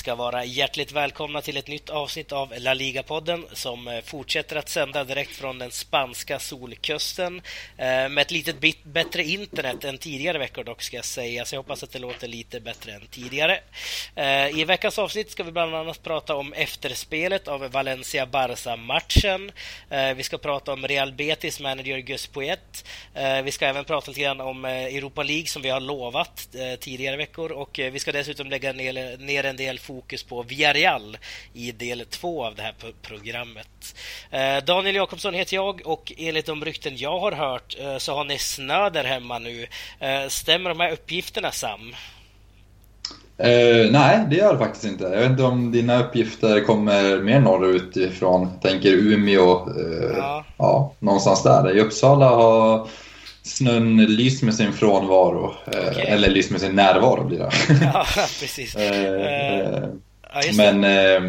Ska vara hjärtligt välkomna till ett nytt avsnitt av La Liga-podden som eh, fortsätter att sända direkt från den spanska solkusten eh, med ett lite bättre internet än tidigare veckor dock ska jag säga, så jag hoppas att det låter lite bättre än tidigare. Eh, I veckans avsnitt ska vi bland annat prata om efterspelet av Valencia-Barca-matchen. Vi ska prata om Real Betis manager Gus Poet. Vi ska även prata lite grann om Europa League som vi har lovat tidigare veckor och vi ska dessutom lägga ner en del fokus på Villarreal i del två av det här programmet. Eh, Daniel Jakobsson heter jag och enligt de rykten jag har hört eh, så har ni snö där hemma nu. Eh, stämmer de här uppgifterna Sam? Uh, nej, det gör det faktiskt inte. Jag vet inte om dina uppgifter kommer mer norrut ifrån. Tänker Umeå, uh, ja. ja. någonstans där. I Uppsala har snön lyst med sin frånvaro. Okay. Eller lyst med sin närvaro blir det. ja, precis. Ja, Men eh,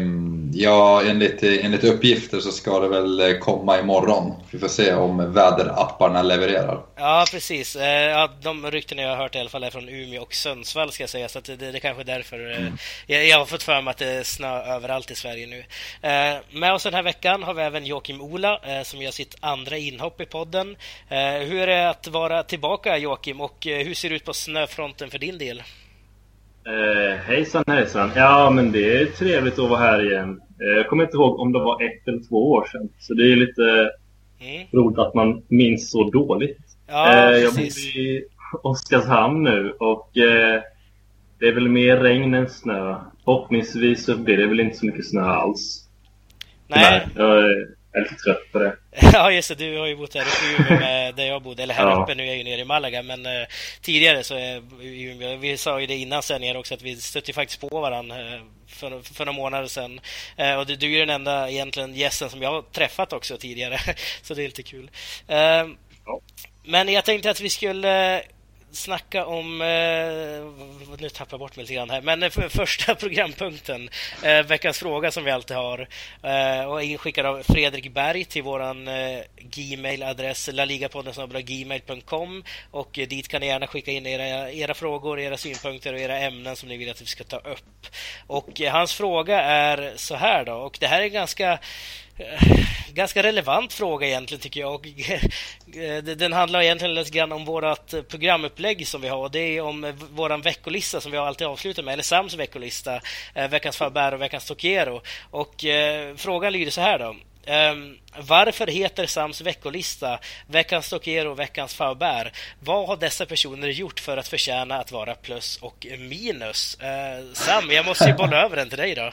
ja, enligt, enligt uppgifter så ska det väl komma imorgon. Vi får se om väderapparna levererar. Ja, precis. Eh, ja, de rykten jag har hört i alla fall är från Umeå och Sundsvall ska jag säga. Så det, det är kanske därför eh, mm. jag, jag, har fått för mig att det är snö överallt i Sverige nu. Eh, med oss den här veckan har vi även Joakim Ola som gör sitt andra inhopp i podden. Hur är det att vara tillbaka Joakim och hur ser det ut på snöfronten för din del? Eh, hejsan hejsan. Ja, men det är trevligt att vara här igen. Eh, jag kommer inte ihåg om det var ett eller två år sedan. Så det är lite mm. roligt att man minns så dåligt. Ja, eh, jag bor i Oskarshamn nu och eh, det är väl mer regn än snö. Förhoppningsvis så blir det väl inte så mycket snö alls. Nej. Jag, jag är lite trött på det. ja, just det. Du har ju bott här uppe i Umeå med där jag bodde. Eller här ja. uppe, nu är jag ju nere i Malaga. Men uh, tidigare så är Umeå, vi sa ju det innan sändningen också, att vi stötte faktiskt på varandra uh, för, för några månader sedan. Uh, och du, du är den enda egentligen gästen som jag har träffat också tidigare. så det är lite kul. Ja. Men jag tänkte att vi skulle snacka om... Eh, nu tappar jag bort mig lite grann här. Men eh, för, första programpunkten, eh, veckans fråga som vi alltid har. Eh, och inskickad av Fredrik Berg till våran eh, Gmail-adress laligapodden.gmail.com och eh, dit kan ni gärna skicka in era, era frågor, era synpunkter och era ämnen som ni vill att vi ska ta upp. Och eh, hans fråga är så här då, och det här är ganska Eh, ganska relevant fråga egentligen tycker jag. Och, eh, den handlar egentligen lite grann om vårt programupplägg som vi har. Det är om eh, vår veckolista som vi alltid avslutar med, eller Sams veckolista, veckans Faber och veckans Tokiero. Och eh, frågan lyder så här då. Um, varför heter Sams veckolista Veckans Stokero och Veckans Faubert? Vad har dessa personer gjort för att förtjäna att vara plus och minus? Uh, Sam, jag måste ju bolla över den till dig då.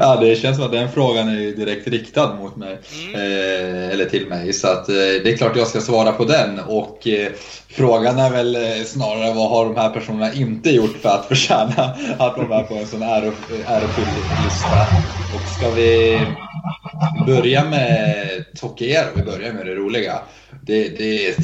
Ja, det känns som att den frågan är direkt riktad mot mig. Mm. Eh, eller till mig. Så att, eh, det är klart jag ska svara på den. Och eh, frågan är väl eh, snarare vad har de här personerna inte gjort för att förtjäna att de är på en sån ärofylld lista. Och ska vi vi börjar med Tokiero, vi börjar med det roliga. Det, det,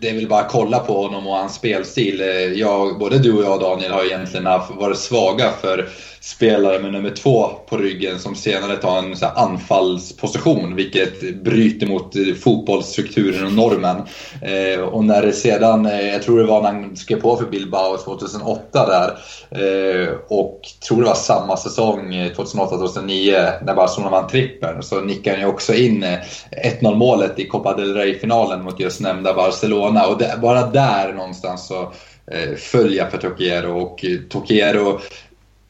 det är väl bara att kolla på honom och hans spelstil. Jag, både du och jag Daniel har egentligen varit svaga för spelare med nummer två på ryggen som senare tar en så anfallsposition vilket bryter mot eh, fotbollsstrukturen och normen. Eh, och när det sedan, eh, jag tror det var när han skrev på för Bilbao 2008 där eh, och tror det var samma säsong eh, 2008-2009 när Barcelona vann trippeln så nickade han ju också in eh, 1-0 målet i Copa del Rey-finalen mot just nämnda Barcelona och det, bara där någonstans så följa för Tokiero och Tokiero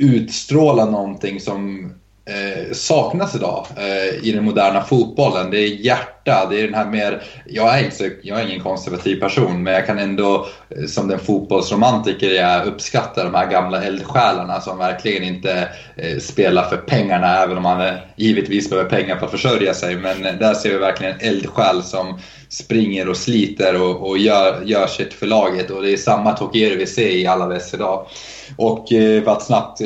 utstråla någonting som eh, saknas idag eh, i den moderna fotbollen. Det är hjärta, det är den här mer... Jag är, inte, jag är ingen konservativ person men jag kan ändå eh, som den fotbollsromantiker jag uppskatta de här gamla eldsjälarna som verkligen inte eh, spelar för pengarna även om man eh, givetvis behöver pengar för att försörja sig. Men eh, där ser vi verkligen en eldsjäl som springer och sliter och, och gör, gör sitt för laget och det är samma Tokiero vi ser i alla dess idag. Och eh, för att snabbt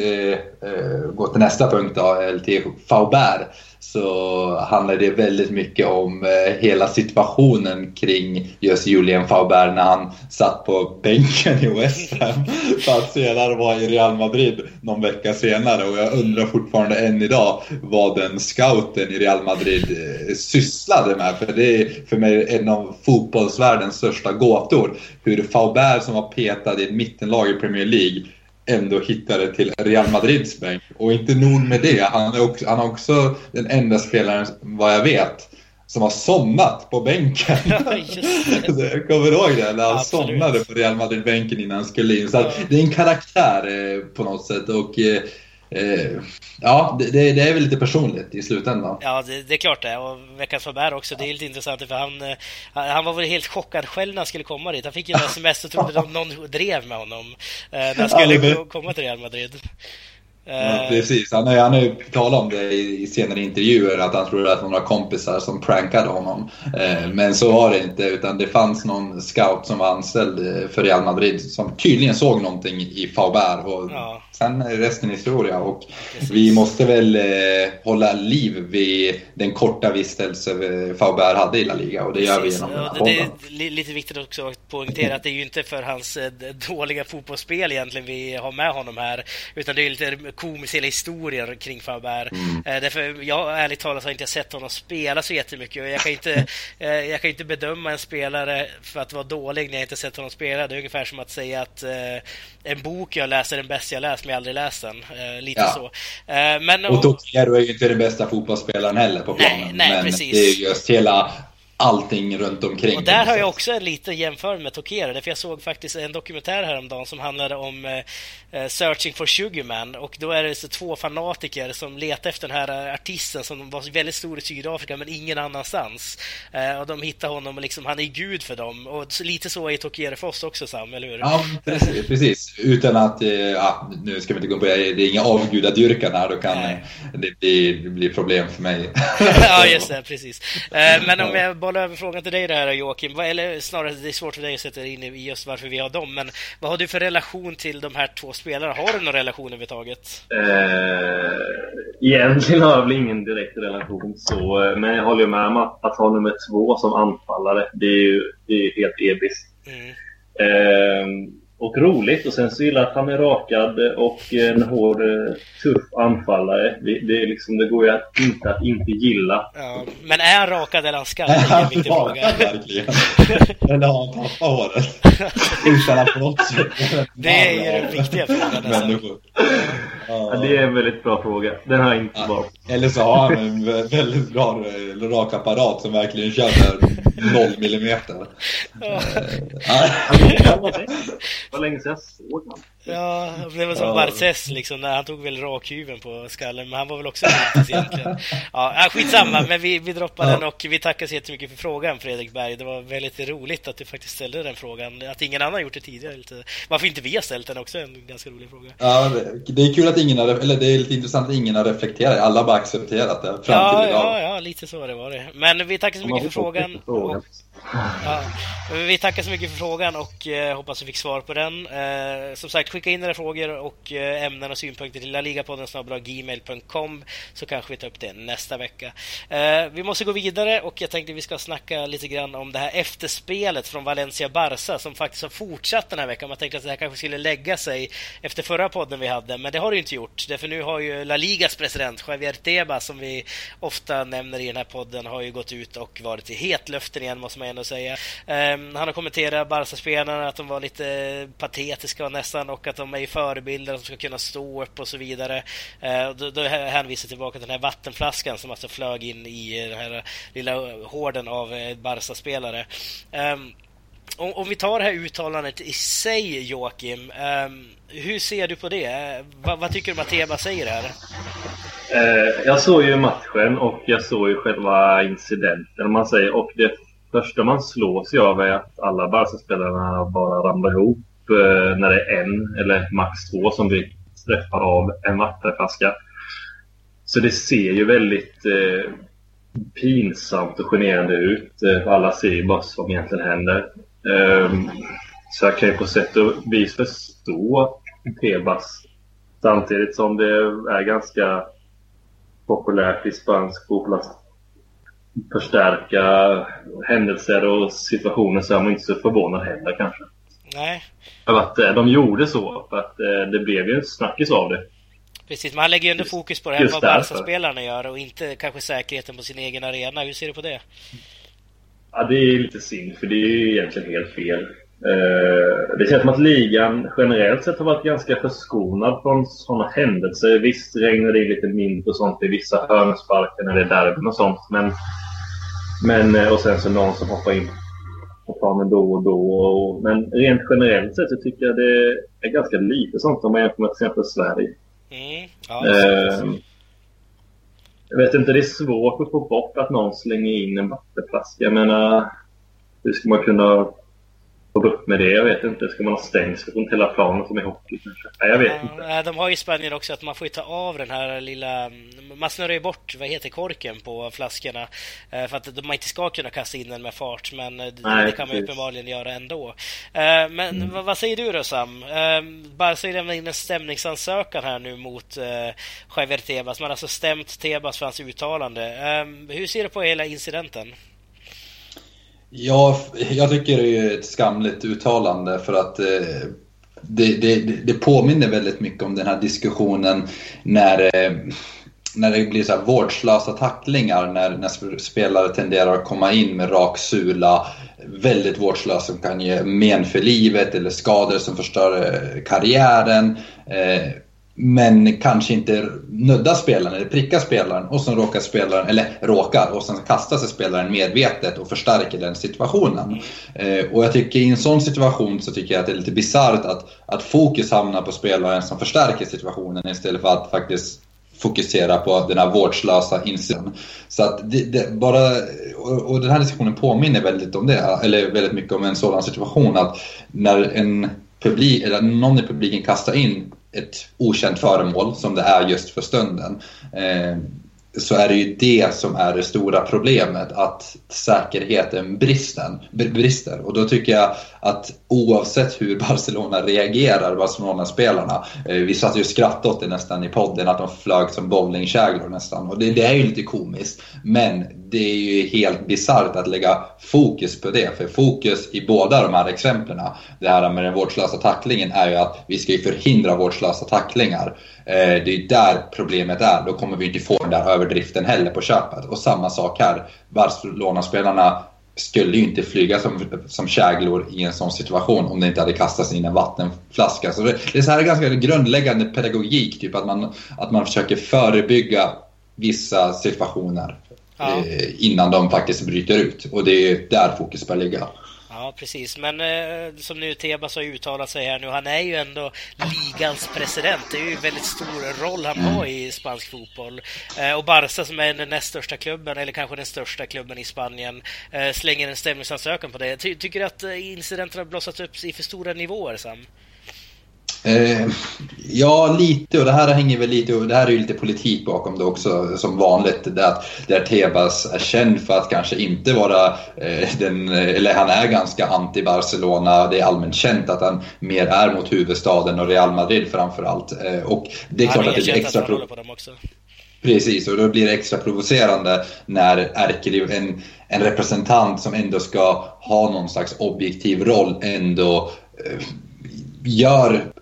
eh, eh, gå till nästa punkt då, till Faubert, så handlar det väldigt mycket om hela situationen kring just Julian Faubert när han satt på bänken i West Ham för att senare vara i Real Madrid någon vecka senare. Och jag undrar fortfarande än idag vad den scouten i Real Madrid sysslade med. För det är för mig en av fotbollsvärldens största gåtor. Hur Faubert som var petad i ett mittenlag i Premier League ändå hittade till Real Madrids bänk. Och inte nog med det, han är också, han är också den enda spelaren, vad jag vet, som har somnat på bänken. jag kommer du ihåg det? När han Absolut. somnade på Real Madrid-bänken innan han skulle in. Så det är en karaktär eh, på något sätt. Och eh, eh Ja, det, det, är väl lite personligt i slutändan. Ja, det, det är klart det. Och veckans Faber också, det är lite intressant för han, eh, han var väl helt chockad själv när han skulle komma dit. Han fick ju en sms och trodde någon drev med honom när han skulle komma till Real Madrid. Ja, eh, precis, han har ju talat om det i senare intervjuer att han trodde att några kompisar som prankade honom. Eh, men så var det inte utan det fanns någon scout som var anställd eh, för Real Madrid som tydligen såg någonting i Faubert och ja. sen är resten historia. Och vi måste väl hålla liv vid den korta vistelse Faubert hade i La Liga och det Precis. gör vi genom ja, Det är lite viktigt också att poängtera att det är ju inte för hans dåliga fotbollsspel egentligen vi har med honom här utan det är lite komiska historier kring Faber. Mm. Eh, därför jag ärligt talat har inte sett honom spela så jättemycket och jag kan inte, eh, jag kan inte bedöma en spelare för att vara dålig när jag inte sett honom spela. Det är ungefär som att säga att eh, en bok jag läser är den bästa jag läst men jag har aldrig läst den. lite ja. så. men, och Tokero är ju inte den bästa fotbollsspelaren heller på planen. Nej, nej, men precis. det är just hela allting runt omkring. Och där har jag också en liten jämförelse med Tokero. För jag såg faktiskt en dokumentär häromdagen som handlade om eh, Searching for Sugarman. Och då är det så två fanatiker som letar efter den här artisten som var väldigt stor i Sydafrika men ingen annanstans. Eh, och de hittar honom och liksom, han är gud för dem. Och lite så är Tokero för oss också Sam, eller hur? Ja, precis. precis. Utan att, eh, ja, nu ska vi inte gå på det, det är inga avgudadyrkan här. Då kan det bli, det bli problem för mig. ja, just det, precis. Eh, men om jag bolla över frågan till dig där Joakim. Eller snarare, det är svårt för dig att sätta in i just varför vi har dem. Men vad har du för relation till de här två spelarna? Har du någon relation överhuvudtaget? Eh, egentligen har jag väl ingen direkt relation så. Men jag håller med om att, att ha nummer två som anfallare, det är ju det är helt ebiskt. Mm. Eh, och roligt. Och sen så gillar jag att han är rakad och en hård, tuff anfallare. Det, det, är liksom, det går ju att inte att inte gilla. Ja, men är han rakad eller är han skallig? Det är en viktig fråga. verkligen. Eller har han pappahåret? Utan att på något sätt... Det är ju den viktiga frågan. Människor. Ja, det är en väldigt bra fråga. Den har jag inte ja. Eller så har han en väldigt bra rak apparat som verkligen kör noll millimeter. Ja. Det var länge sedan jag såg honom. Ja, det var som ja. Barces liksom, när han tog väl rakhyveln på skallen, men han var väl också lite egentligen. Ja, skitsamma, men vi, vi droppar ja. den och vi tackar så jättemycket för frågan Fredrik Berg. Det var väldigt roligt att du faktiskt ställde den frågan, att ingen annan gjort det tidigare. Lite. Varför inte vi har ställt den också, en ganska rolig fråga. Ja, det är kul att ingen har, eller det är lite intressant att ingen har reflekterat, alla har bara accepterat det fram ja, till idag. Ja, ja, lite så det var det. Men vi tackar så mycket för frågan. Ja, vi tackar så mycket för frågan och eh, hoppas vi fick svar på den. Eh, som sagt, skicka in era frågor och eh, ämnen och synpunkter till laligapodden gmail.com så kanske vi tar upp det nästa vecka. Eh, vi måste gå vidare och jag tänkte vi ska snacka lite grann om det här efterspelet från Valencia Barca som faktiskt har fortsatt den här veckan. Man tänkte att det här kanske skulle lägga sig efter förra podden vi hade, men det har det inte gjort. Därför nu har ju La Ligas president Javier Tebas, som vi ofta nämner i den här podden, har ju gått ut och varit i hetluften igen måste man ändå säga. Ehm, han har kommenterat Barca-spelarna att de var lite eh, patetiska nästan och att de är förebilder, att de ska kunna stå upp och så vidare. Eh, då, då hänvisar tillbaka till den här vattenflaskan som alltså flög in i eh, den här lilla hården av eh, Barca-spelare. Um, om, vi tar det här uttalandet i sig, Joakim. Um, hur ser du på det? Va, vad tycker du om säger här? Eh, jag såg ju matchen och jag såg ju själva incidenten, om man säger. Och det första man slås av är att alla Barca-spelarna bara ramlar ihop eh, när det är en eller max två som blir träffar av en vattenflaska. Så det ser ju väldigt eh, pinsamt och generande ut. Eh, alla ser ju bara vad som egentligen händer. Eh, så jag kan ju på sätt och vis förstå Tebas. Samtidigt som det är ganska populärt i spansk fotboll att förstärka händelser och situationer så är man inte så förvånad heller kanske. Nej. För att eh, de gjorde så. För att eh, det blev ju en snackis av det. Precis, man lägger ju ändå fokus på det här vad Barca-spelarna gör och inte kanske säkerheten på sin egen arena. Hur ser du på det? Ja, det är lite synd för det är ju egentligen helt fel. Eh, det känns som att ligan generellt sett har varit ganska förskonad från sådana händelser. Visst regnar det lite mindre och sånt i vissa hörnsparkar när det är derbyn och sånt. Men, men, eh, och sen så någon som hoppar in på planen då och då. Och, men rent generellt sett så tycker jag det är ganska lite sånt om man jämför med till exempel Sverige. Mm. Ja, eh, jag vet inte, det är svårt att få bort att någon slänger in en vattenflaska. Jag menar, hur ska man kunna få bukt med det? Jag vet inte. Ska man ha stängsel runt hela planen som i hockey kanske? Nej, jag vet ja, inte. De har i Spanien också att man får ta av den här lilla... Man snurrar ju bort, vad heter korken på flaskorna. Eh, för att man inte ska kunna kasta in den med fart, men eh, Nej, det kan man uppenbarligen göra ändå. Eh, men mm. vad säger du då Sam? Barca lämnar in en stämningsansökan här nu mot Javier Tebas. Man har alltså stämt Tebas för hans uttalande. Hur ser du på hela incidenten? Ja, jag tycker det är ett skamligt uttalande för att eh, det, det, det påminner väldigt mycket om den här diskussionen när, eh, när det blir så här vårdslösa tacklingar, när, när spelare tenderar att komma in med rak sula, väldigt vårdslösa som kan ge men för livet eller skador som förstör eh, karriären. Eh, men kanske inte nuddar spelaren eller prickar spelaren och sen råkar spelaren, eller råkar, och sen kastar sig spelaren medvetet och förstärker den situationen. Eh, och jag tycker i en sån situation så tycker jag att det är lite bisarrt att, att fokus hamnar på spelaren som förstärker situationen istället för att faktiskt fokusera på den här vårdslösa insynen. Så att det, det, bara, och, och den här diskussionen påminner väldigt om det, eller väldigt mycket om en sådan situation att när en publik, eller någon i publiken kastar in ett okänt föremål som det är just för stunden. Eh, så är det ju det som är det stora problemet, att säkerheten bristen, brister. Och då tycker jag att oavsett hur Barcelona reagerar, Barcelona-spelarna, eh, vi satt ju och skrattade åt det nästan i podden, att de flög som bowlingkäglor nästan. Och det, det är ju lite komiskt, men det är ju helt bisarrt att lägga fokus på det. För fokus i båda de här exemplen, det här med den vårdslösa tacklingen, är ju att vi ska ju förhindra vårdslösa tacklingar. Eh, det är där problemet är. Då kommer vi inte få den där överdriften heller på köpet. Och samma sak här. Barcelona-spelarna skulle ju inte flyga som, som käglor i en sån situation om det inte hade kastats in en vattenflaska. Så det, det är så här ganska grundläggande pedagogik, typ att man, att man försöker förebygga vissa situationer ja. eh, innan de faktiskt bryter ut. Och det är där fokus bör ligga. Ja, precis. Men eh, som nu Tebas har uttalat sig här nu, han är ju ändå ligans president. Det är ju en väldigt stor roll han har i spansk fotboll. Eh, och Barca som är den näst största klubben, eller kanske den största klubben i Spanien, eh, slänger en stämningsansökan på det. Ty tycker du att eh, incidenterna incidenten har blossat upp i för stora nivåer, Sam? Eh, ja, lite och det här hänger väl lite, och det här är ju lite politik bakom det också som vanligt. Det att, där Tebas är känd för att kanske inte vara eh, den, eller han är ganska anti-Barcelona. Det är allmänt känt att han mer är mot huvudstaden och Real Madrid framförallt. Eh, och det är han klart är att det är extra... Att på dem också. Precis, och då blir det extra provocerande när Erkeliv, en, en representant som ändå ska ha någon slags objektiv roll, ändå eh, gör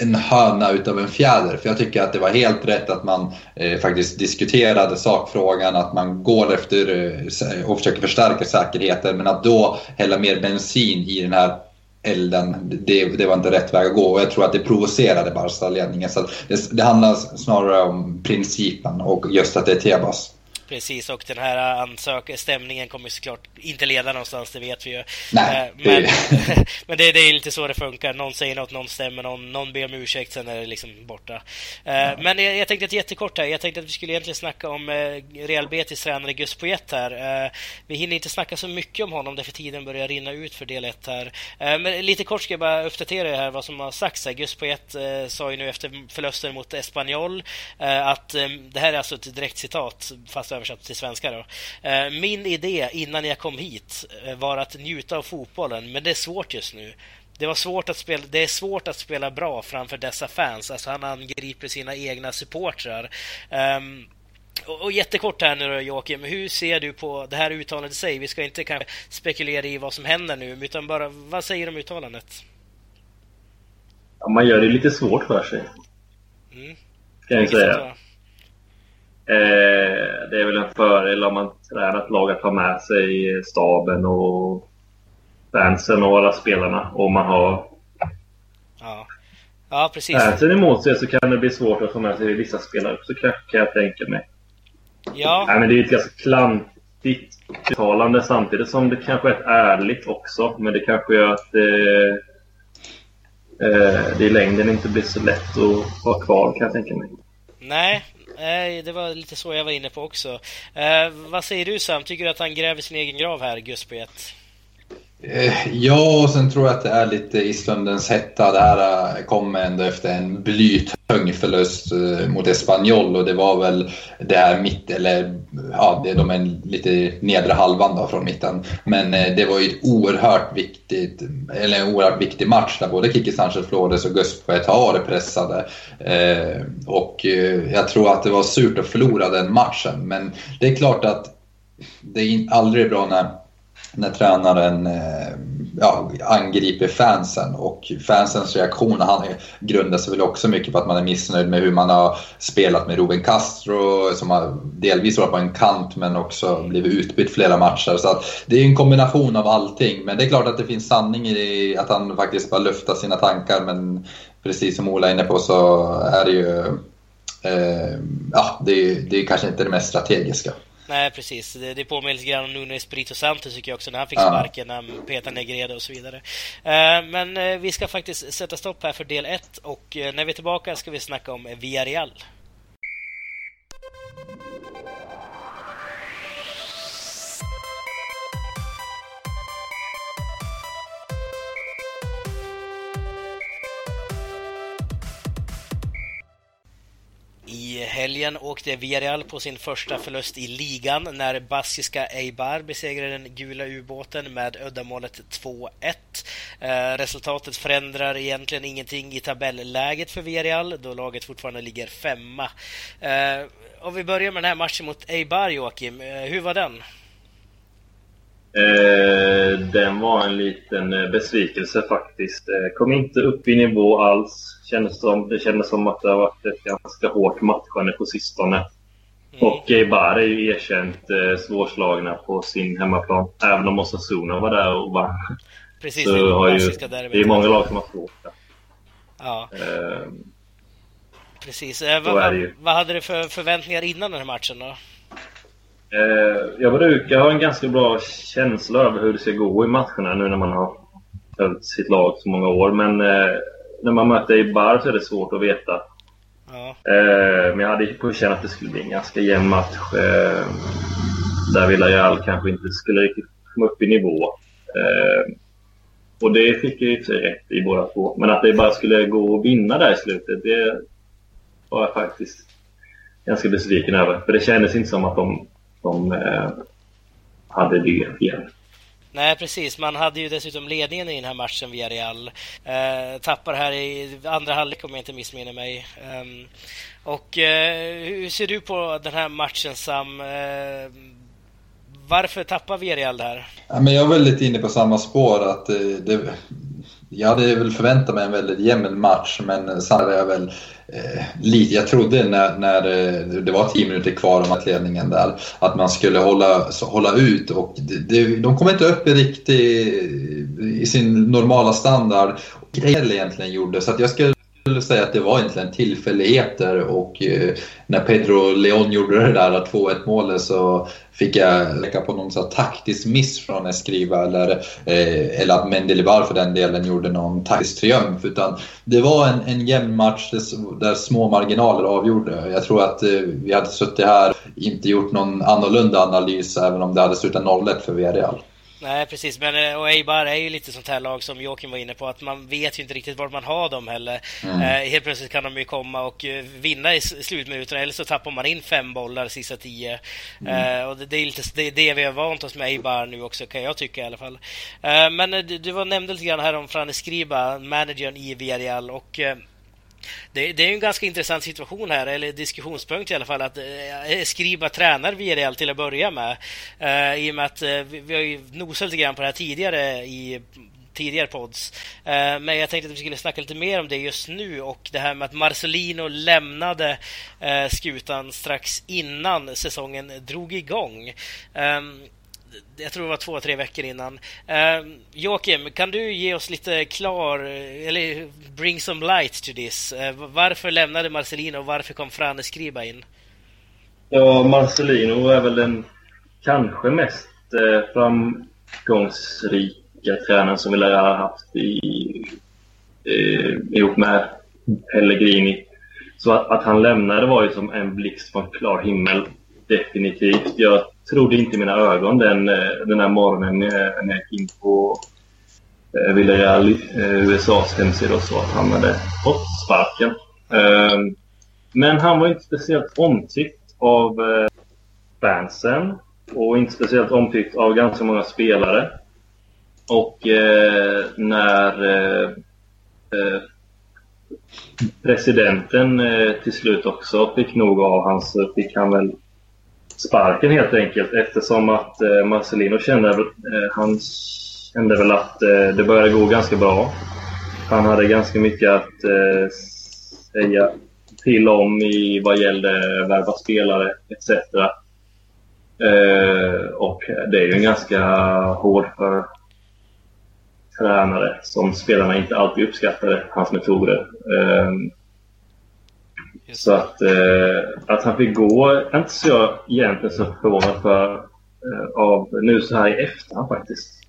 en höna utav en fjäder. För jag tycker att det var helt rätt att man eh, faktiskt diskuterade sakfrågan, att man går efter eh, och försöker förstärka säkerheten. Men att då hälla mer bensin i den här elden, det, det var inte rätt väg att gå. Och jag tror att det provocerade Barca-ledningen. Så det, det handlar snarare om principen och just att det är Tebas. Precis, och den här ansök stämningen kommer såklart inte leda någonstans, det vet vi ju. Nej, eh, men det... men det, det, är lite så det funkar. Någon säger något, någon stämmer, någon, någon ber om ursäkt, sen är det liksom borta. Eh, ja. Men jag, jag tänkte att jättekort här, jag tänkte att vi skulle egentligen snacka om eh, Real Betis tränare Gus Poyet här. Vi hinner inte snacka så mycket om honom, därför tiden börjar rinna ut för del 1 här. Men lite kort ska jag bara uppdatera er här vad som har sagts här. Gus Poyet sa ju nu efter förlusten mot Espanyol att det här är alltså ett direkt citat, fast översatt till svenska. Då. Eh, min idé innan jag kom hit eh, var att njuta av fotbollen, men det är svårt just nu. Det, var svårt att spela, det är svårt att spela bra framför dessa fans. Alltså han angriper sina egna supportrar. Um, och, och jättekort här nu då, Joakim. Hur ser du på det här uttalandet i sig? Vi ska inte kanske spekulera i vad som händer nu, utan bara vad säger du om uttalandet? Ja, man gör det lite svårt för sig. Mm. Kan jag säga. Eh, det är väl en fördel om man tränar ett lag att ha med sig staben och fansen och alla spelarna. Och man har ja. Ja, precis. fansen emot sig så kan det bli svårt att få med sig vissa spelare också kan jag tänka mig. Ja. Nej, men det är ett ganska klantigt uttalande samtidigt som det kanske är ett ärligt också. Men det kanske gör att det, eh, det i längden inte blir så lätt att vara kvar kan jag tänka mig. Nej, det var lite så jag var inne på också. Eh, vad säger du Sam? Tycker du att han gräver sin egen grav här, Gusp1? Eh, ja, och sen tror jag att det är lite i stundens hetta. Det här eh, kom ändå efter en blytung förlust eh, mot Espanyol och det var väl det här mitt, eller ja, det, de är lite nedre halvan då från mitten. Men det var ju ett oerhört viktigt, eller en oerhört viktig match där både Kiki Sanchez Flores och Gus Poetare pressade. Och jag tror att det var surt att förlora den matchen, men det är klart att det är aldrig bra när när tränaren eh, ja, angriper fansen och fansens reaktion han grundar sig väl också mycket på att man är missnöjd med hur man har spelat med Ruben Castro som har delvis varit på en kant men också blivit utbytt flera matcher. Så att det är en kombination av allting. Men det är klart att det finns sanning i att han faktiskt bara luftar sina tankar men precis som Ola är inne på så är det ju eh, ja, det är, det är kanske inte det mest strategiska. Nej, precis. Det, det påminner lite grann om Nuno Espirito Santo tycker jag också, när han fick sparken, när han petade Negredo och så vidare. Uh, men uh, vi ska faktiskt sätta stopp här för del 1 och uh, när vi är tillbaka ska vi snacka om Villarreal. Helgen åkte Villarreal på sin första förlust i ligan när baskiska Eibar besegrade den gula ubåten med uddamålet 2-1. Eh, resultatet förändrar egentligen ingenting i tabelläget för Villarreal då laget fortfarande ligger femma. Eh, om vi börjar med den här matchen mot Eibar, Joakim. Eh, hur var den? Eh, den var en liten eh, besvikelse faktiskt. Eh, kom inte upp i nivå alls. Kändes som, det kändes som att det har varit ett ganska hårt matchande på sistone. Mm. Och Eibar är ju erkänt eh, svårslagna på sin hemmaplan. Även om Osasuna var där och vann. Precis, så det, har ju, det är många lag som har svårt. Ja. Eh, Precis. Eh, vad, vad hade du för förväntningar innan den här matchen då? Eh, jag brukar ha en ganska bra känsla över hur det ska gå i matcherna nu när man har följt sitt lag så många år. Men eh, när man möter Eibar så är det svårt att veta. Ja. Eh, men jag hade på känn att det skulle bli en ganska jämn match. Där Villarreal kanske inte skulle riktigt komma upp i nivå. Och det fick jag i sig rätt i båda två. Men att det bara skulle gå att vinna där i slutet, det var jag faktiskt ganska besviken över. För det kändes inte som att de, de eh, hade det igen. Nej, precis. Man hade ju dessutom ledningen i den här matchen via Real. Eh, tappar här i andra halvlek om jag inte missminner mig. Um, och eh, hur ser du på den här matchen Sam? Eh, varför tappar Villarreal det här? Ja, men jag är väldigt inne på samma spår. att det, det, jag hade väl förväntat mig en väldigt jämn match men sen hade jag väl eh, lite, jag trodde när, när eh, det var tio minuter kvar om ledningen där att man skulle hålla, hålla ut och det, det, de kom inte upp i riktigt i sin normala standard. Det egentligen gjorde så att jag skulle skulle säga att det var egentligen tillfälligheter och eh, när Pedro Leon gjorde det där 2-1 målet så fick jag lägga på någon så taktisk miss från Escriva eller, eh, eller att Mendelibar för den delen gjorde någon taktisk triumf. Utan det var en, en jämn match där, små marginaler avgjorde. Jag tror att eh, vi hade suttit här och inte gjort någon annorlunda analys även om det hade slutat 0-1 för Villarreal. Nej, precis. Men eh, och Eibar är ju lite sånt här lag som Joakim var inne på, att man vet ju inte riktigt var man har dem heller. Mm. Eh, helt plötsligt kan de ju komma och uh, vinna i slutminuterna, eller så tappar man in fem bollar sista tio. Mm. Eh, och det, det, är lite det, det vi har vant oss med Eibar nu också, kan jag tycka i alla fall. Eh, men du, du var nämnde lite grann här om Frane Skriba, managern i Villarreal, och det, det, är en ganska intressant situation här, eller diskussionspunkt i alla fall, att eh, Skriba tränar Villarreal till att börja med. Eh, I och med att eh, vi, vi har ju nosat lite grann på det här tidigare i tidigare pods. Eh, men jag tänkte att vi skulle snacka lite mer om det just nu och det här med att Marcelino lämnade eh, skutan strax innan säsongen drog igång. Ehm, jag tror det var två, tre veckor innan. Uh, Joakim, kan du ge oss lite klar, eller bring some light to this? Uh, varför lämnade Marcelino och varför kom Frane Skriba in? Ja, Marcelino är väl den kanske mest eh, framgångsrika tränaren som vi lär ha haft i, eh, ihop med Pellegrini. Så att, att, han lämnade var ju som en blixt från klar himmel. Definitivt. Jag trodde inte mina ögon den, eh, den här morgonen när jag gick in på eh, Villarreal eh, USAs hemsida och så att han hade fått sparken. Ehm, men han var inte speciellt omtyckt av eh, fansen och inte speciellt omtyckt av ganska många spelare. Och när presidenten till slut också fick nog av hans så fick han väl sparken helt enkelt eftersom att eh, Marcelino kände, eh, han kände väl att eh, det började gå ganska bra. Han hade ganska mycket att eh, säga till om i vad gällde värva spelare etc. Eh, och det är ju en ganska hård för tränare som spelarna inte alltid uppskattade hans metoder. Eh, Eh, så att, eh, att han fick gå är inte så jag egentligen så förvånad för eh, av nu så här i efterhand faktiskt.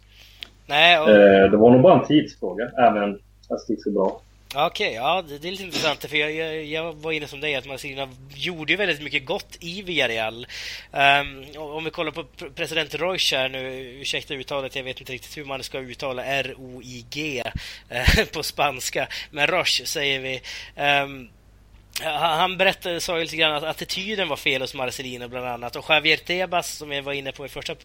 Nej, och... Eh, det var nog bara en tidsfråga, även fast det gick så bra. Okej, okay, ja det, det, är lite intressant för jag, jag, jag var inne som dig att Marcelino gjorde ju väldigt mycket gott i Villarreal. Um, om vi kollar på president Roig här nu, ursäkta uttalet, jag vet inte riktigt hur man ska uttala R-O-I-G uh, på spanska, men Roche säger vi. Um, han berättade, sa ju lite grann att attityden var fel hos Marcelino bland annat. Och Javier Tebas, som jag var inne på i första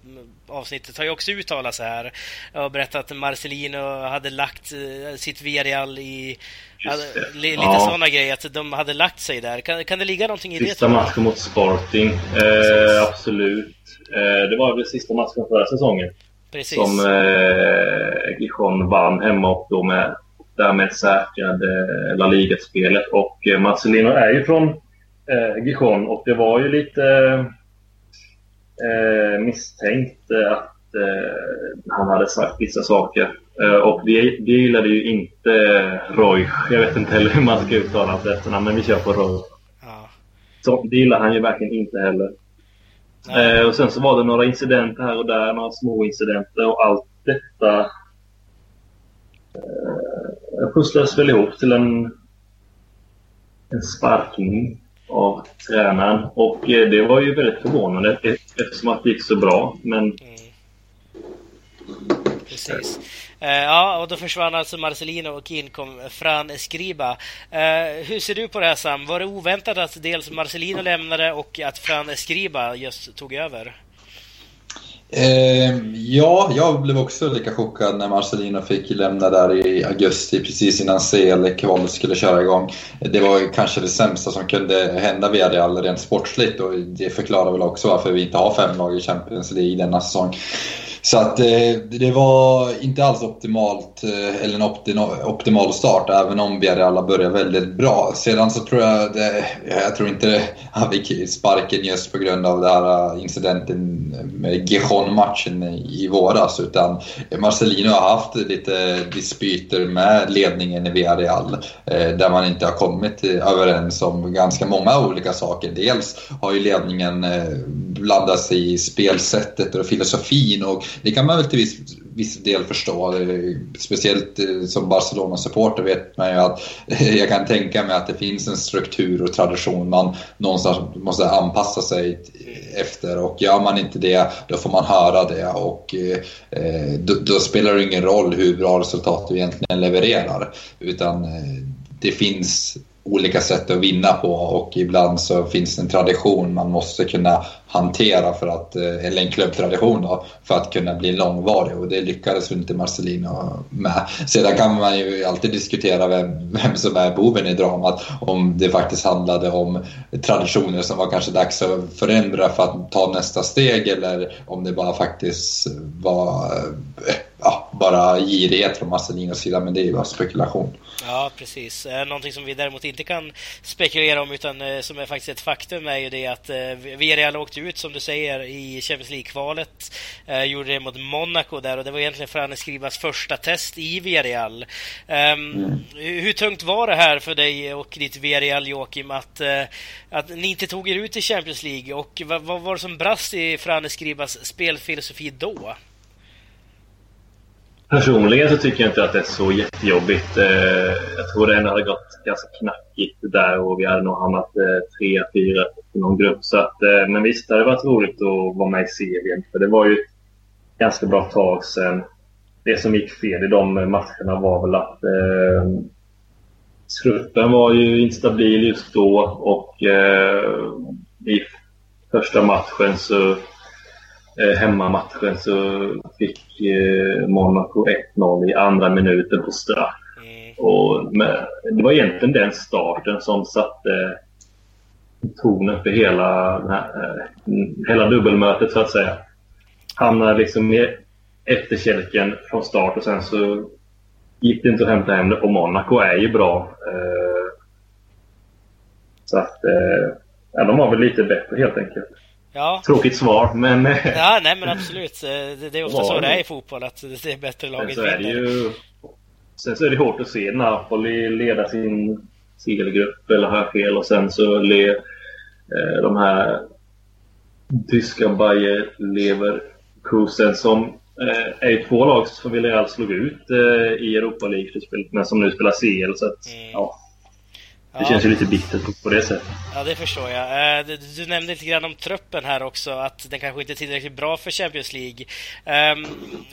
avsnittet, har ju också uttalat sig här och berättat att Marcelino hade lagt eh, sitt Villarreal i... Hade, lite ja. sådana grejer, att de hade lagt sig där. Kan, kan det ligga någonting i sista det? Sista matchen mot Sporting, eh, absolut. Eh, det var väl sista matchen förra säsongen. Precis. Som eh, Gijon vann hemma och då med därmed säkrade La Liga-spelet. Och eh, Marcelino är ju från eh, Gijon och det var ju lite eh, misstänkt att eh, han hade sagt vissa saker. Eh, och det, det gillade ju inte Roy. Jag vet inte heller hur man ska uttala hans efternamn, men vi kör på Roy. Ja. Så det gillar han ju verkligen inte heller. Eh, och sen så var det några incidenter här och där, några små incidenter och allt detta pusslades väl ihop till en, en sparkning av tränaren. Och eh, det var ju väldigt förvånande eftersom att det gick så bra. Men... Mm. Precis. Eh, ja, och då försvann alltså Marcelino och in kom Fran Escriba. Eh, hur ser du på det här Sam? Var det oväntat att dels Marcelino lämnade och att Fran Escriba just tog över? Eh, ja, jag blev också lika chockad när Marcelino fick lämna där i augusti precis innan CL-kvalet skulle köra igång. Det var kanske det sämsta som kunde hända via rent sportsligt och det förklarar väl också varför vi inte har fem lag i Champions League denna säsong. Så att eh, det var inte alls optimalt, eh, eller en optimal start, även om Villarreal började väldigt bra. Sedan så tror jag, det, jag tror inte han fick sparken just på grund av den här eh, incidenten med Gijon-matchen i våras, utan Marcelino har haft lite dispyter med ledningen i Villarreal, där man inte har kommit överens om ganska många olika saker. Dels har ju ledningen blandat sig i spelsättet och filosofin och det kan man väl till viss, viss del förstå. Speciellt eh, som Barcelona-supporter vet man ju att jag kan tänka mig att det finns en struktur och tradition man någonstans måste anpassa sig efter. Och gör man inte det då får man höra det. Och eh, eh då, då spelar det ingen roll hur bra resultat du egentligen levererar. Utan eh, det finns olika sätt att vinna på. Och ibland så finns det en tradition man måste kunna hantera för att, eh, eller en klubbtradition då, för att kunna bli långvarig. Och det lyckades inte Marcelino med. Sedan kan man ju alltid diskutera vem, vem som är boven i dramat, om det faktiskt handlade om traditioner som var kanske dags att förändra för att ta nästa steg eller om det bara faktiskt var eh, ja, bara girighet från Marcelinos sida, men det är ju bara spekulation. Ja, precis. Eh, någonting som vi däremot inte kan spekulera om utan eh, som är faktiskt ett faktum är ju det att eh, Villarreal åkte ut som du säger i Champions League-kvalet. Gjorde det mot Monaco där och det var egentligen Franne Skrivas första test i Villarreal. Ehm, mm. Hur tungt var det här för dig och ditt Villarreal Joakim att, att ni inte tog er ut i Champions League och vad, vad var det som brast i Franne Skrivas spelfilosofi då? Personligen så tycker jag inte att det är så jättejobbigt. Eh, jag tror det ändå hade gått ganska knackigt där och vi hade nog hamnat eh, tre, fyra i någon grupp. Så att, eh, men visst, det hade varit roligt att vara med i serien. För det var ju ett ganska bra tag sedan. Det som gick fel i de matcherna var väl att eh, truppen var ju instabil just då och eh, i första matchen så hemmamatchen så fick eh, Monaco 1-0 i andra minuten på straff. Mm. Och det var egentligen den starten som satte tonen för hela, eh, hela dubbelmötet så att säga. Hamnade liksom i efterkälken från start och sen så gick det inte att hämta hem det. Och Monaco är ju bra. Eh, så att eh, ja, de var väl lite bättre helt enkelt. Ja. Tråkigt svar, men... Ja, nej men absolut. Det, är ofta så det är i fotboll, att det är bättre laget vinner. Ju... Sen så är det hårt att se Napoli leda sin CL-grupp, eller jag fel? Och sen så le, eh, de här tyska Bayer Leverkusen som eh, är två lag som Villarreal slog ut eh, i Europa League, men som nu spelar CL. Så att, mm. ja, det ja. känns ju lite bittert på det sättet. Ja, det förstår jag. Eh, du, du nämnde lite grann om truppen här också, att den kanske inte är tillräckligt bra för Champions League. Um,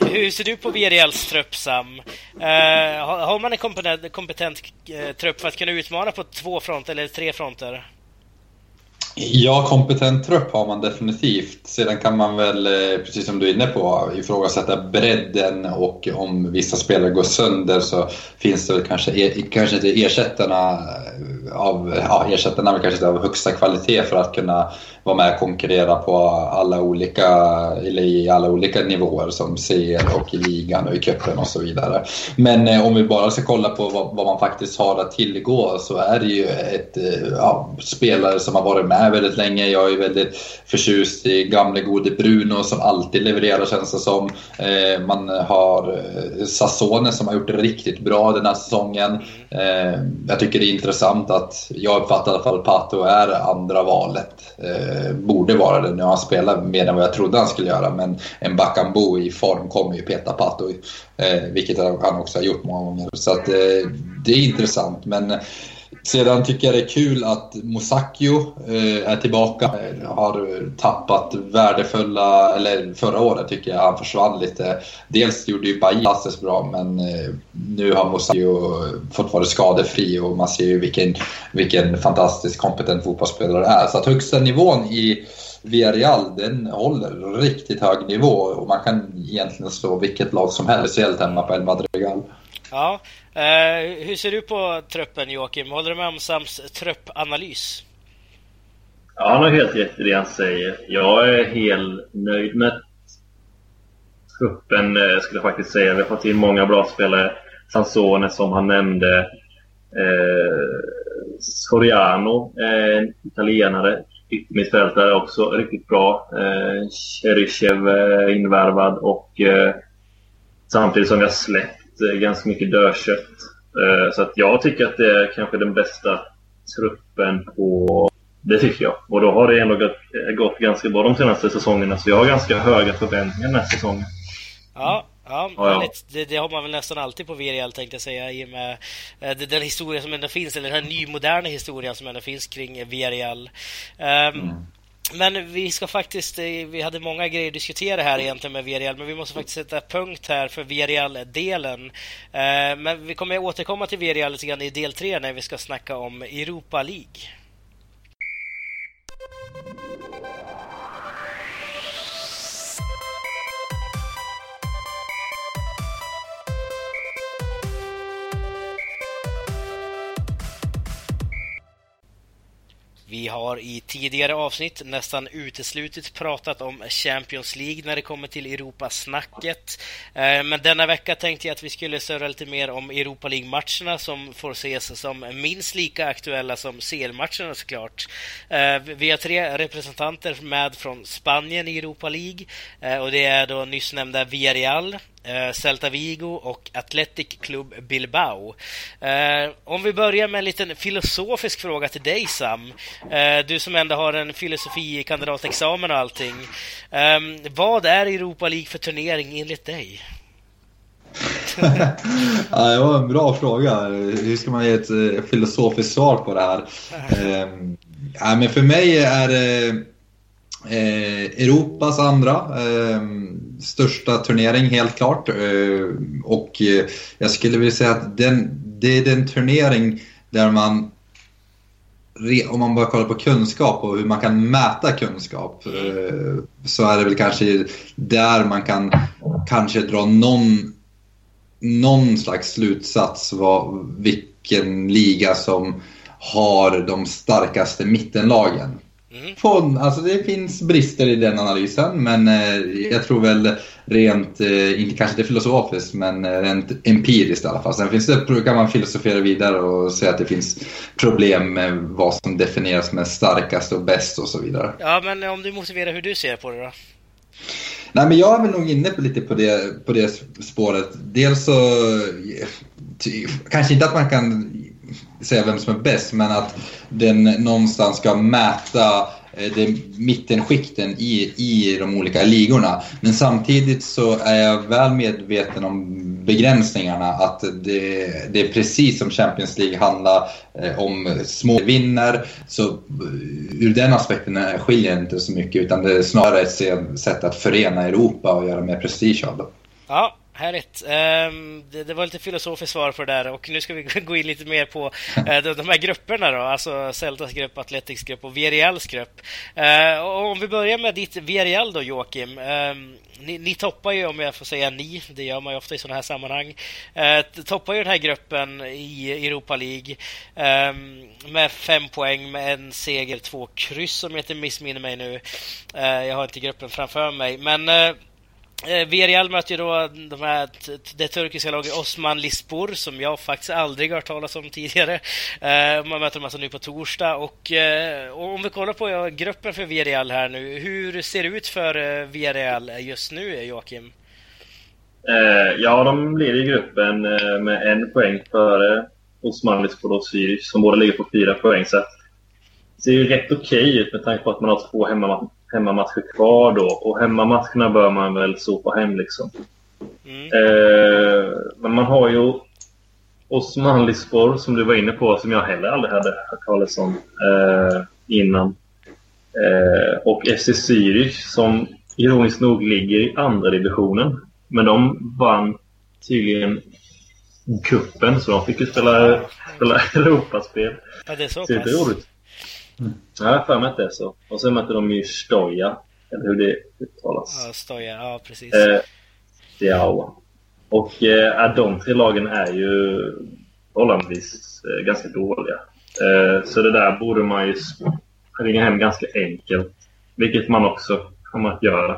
hur ser du på VRLs trupp, Sam? Uh, har man en kompetent, kompetent uh, trupp för att kunna utmana på två fronter eller tre fronter? Ja, kompetent trupp har man definitivt. Sedan kan man väl, eh, precis som du är inne på, ifrågasätta bredden och om vissa spelare går sönder så finns det väl kanske, e- kanske inte ersättarna eh, av, ja, ersättarna kanske inte av högsta kvalitet för att kunna vara med och konkurrera på alla olika, eller i alla olika nivåer som CL och i ligan och i cupen och så vidare. Men eh, om vi bara ska kolla på vad, vad, man faktiskt har att tillgå så är det ju ett eh, ja, spelare som har varit med med väldigt länge. Jag är väldigt förtjust i gamle gode Bruno som alltid levererar känns det som. Eh, man har eh, Sassone som har gjort det riktigt bra den här säsongen. Eh, jag tycker det är intressant att jag uppfattar i alla fall Pato är andra valet. Eh, borde vara det nu har han spelat mer än vad jag trodde han skulle göra men en Bakambu i form kommer ju peta Pato eh, vilket han också har gjort många gånger. Så att, det är intressant men sedan tycker jag det är kul att Musakio eh, är tillbaka. Eh, har tappat värdefulla, eller förra året tycker jag han försvann lite. Dels gjorde ju Bahia fantastiskt bra men eh, nu har Musakio fått vara skadefri och man ser ju vilken, vilken fantastiskt kompetent fotbollsspelare det är. Så att högsta nivån i Villarreal den håller riktigt hög nivå och man kan egentligen slå vilket lag som helst, speciellt hemma på El Madrigal. Ja, Uh, hur ser du på truppen Joakim? Håller du med om Sams truppanalys? Ja, han har helt rätt i det han säger. Jag är helt nöjd med truppen, eh, skulle jag faktiskt säga. Vi har fått in många bra spelare. Sansone som han nämnde. Eh, Soriano, eh, italienare. Yttermittfältare också riktigt bra. Eh, Cheryshev eh, invärvad och eh, samtidigt som vi har släppt ganska mycket dödkött. Eh, så att jag tycker att det är kanske den bästa truppen på... Det tycker jag. Och då har det ändå gått, gått ganska bra de senaste säsongerna. Så jag har ganska höga förväntningar den här säsongen. Ja, Ja, ja. Det, det, har man väl nästan alltid på VRL tänkte jag säga i och med eh, den historia som ändå finns, eller den här nymoderna historien som ändå finns kring VRL. Um, ehm, mm. Men vi ska faktiskt, eh, vi hade många grejer att diskutera här egentligen med VRL, men vi måste faktiskt sätta punkt här för VRL-delen. Eh, men vi kommer återkomma till VRL lite grann i del 3 när vi ska snacka om Europa League. Vi har i tidigare avsnitt nästan uteslutet pratat om Champions League när det kommer till Europasnacket. Eh, men denna vecka tänkte jag att vi skulle surra lite mer om Europa League-matcherna som får ses som minst lika aktuella som CL-matcherna såklart. Eh, vi har tre representanter med från Spanien i Europa League eh, och det är då nyss nämnda Villarreal, Eh, Celta Vigo och Athletic Club Bilbao. Eh, om vi börjar med en liten filosofisk fråga till dig Sam. Eh, du som ändå har en filosofikandidatexamen och allting. Ehm, vad är Europa League för turnering enligt dig? ja, det var en bra fråga. Hur ska man ge ett eh, filosofiskt svar på det här? Ehm, ja, men för mig är det eh, Europas andra ehm, största turnering helt klart. Eh, och eh, jag skulle vilja säga att den, det är den turnering där man om man bara kollar på kunskap och hur man kan mäta kunskap eh, så är det väl kanske där man kan kanske dra någon, någon slags slutsats vad, vilken liga som har de starkaste mittenlagen. Mm. alltså det finns brister i den analysen men eh, jag tror väl rent, eh, inte kanske det filosofiskt men eh, rent empiriskt i alla fall. Sen finns det, kan man filosofera vidare och säga att det finns problem med vad som definieras med starkast och bäst och så vidare. Ja men om du motiverar hur du ser på det då? Nej men jag är väl nog inne på lite på det, på det spåret. Dels så, kanske inte att man kan säga vem som är bäst, men att den någonstans ska mäta eh, det mittenskikten i, i de olika ligorna. Men samtidigt så är jag väl medveten om begränsningarna. Att det, det är precis som Champions League handlar eh, om små vinner. Så eh, ur den aspekten skiljer det inte så mycket utan det är snarare ett sätt att förena Europa och göra mer prestige av det. Ja, Härligt. Um, det, det, var lite filosofiskt svar på det där och nu ska vi gå in lite mer på uh, de, de, här grupperna då, alltså Celtas grupp, Athletics grupp och Villarreals grupp. Uh, och om vi börjar med ditt Villarreal då Joakim. Um, ni, ni, toppar ju, om jag får säga ni, det gör man ju ofta i sådana här sammanhang, uh, toppar ju den här gruppen i Europa League um, med fem poäng, med en seger, två kryss om jag inte missminner mig nu. jag har inte gruppen framför mig, men Eh, Villarreal möter ju då de här, det turkiska laget Osman Lispor som jag faktiskt aldrig hört talas om tidigare. Eh, man möter dem alltså nu på torsdag och, eh, och om vi kollar på gruppen för Villarreal här nu. Hur ser det ut för eh, Villarreal just nu, eh, Joakim? Eh, ja, de leder gruppen med en poäng före Osman Lispor och Zürich som båda ligger på fyra poäng. Så det ser ju rätt okej okay ut med tanke på att man har två hemmamatcher hemmamatcher kvar då. Och hemmamatcherna bör man väl sopa hem liksom. Mm. Eh, men man har ju Osman Lispor som du var inne på som jag heller aldrig hade hört talas om eh, innan. Eh, och SC Zürich som ironiskt nog ligger i andra divisionen. Men de vann tydligen kuppen så de fick ju spela, spela Europaspel. Ja, det är så pass. Mm. Ja, jag för mig att det är så. Och sen mötte de ju Stoja, eller hur det uttalas. Ja, Stoja, ja precis. Eh, ja. Och eh, de tre lagen är ju förhållandevis eh, ganska dåliga. Eh, så det där borde man ju ringa hem ganska enkelt. Vilket man också kommer att göra.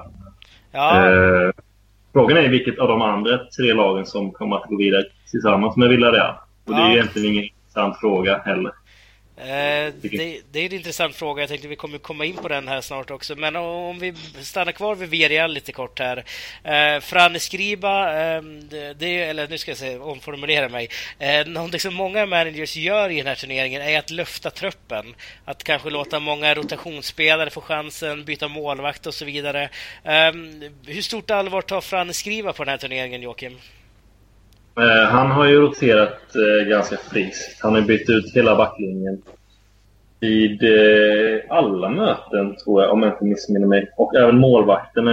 Ja. Eh, frågan är vilket av de andra tre lagen som kommer att gå vidare tillsammans med Villarreal. Och ja. det är ju egentligen ingen intressant fråga heller. Eh, det, det, är en intressant fråga. Jag tänkte vi kommer komma in på den här snart också. Men om vi stannar kvar vid Villarreal lite kort här. Eh, Fran Skriba, eh, det, eller nu ska jag säga, omformulera mig. Eh, någonting som många managers gör i den här turneringen är att lufta truppen. Att kanske låta många rotationsspelare få chansen, byta målvakt och så vidare. Eh, hur stort allvar tar Fran Skriba på den här turneringen, Joakim? Eh, han har ju roterat eh, ganska friskt. Han har bytt ut hela backlinjen vid eh, alla möten, tror jag, om jag inte missminner mig. Och även målvakten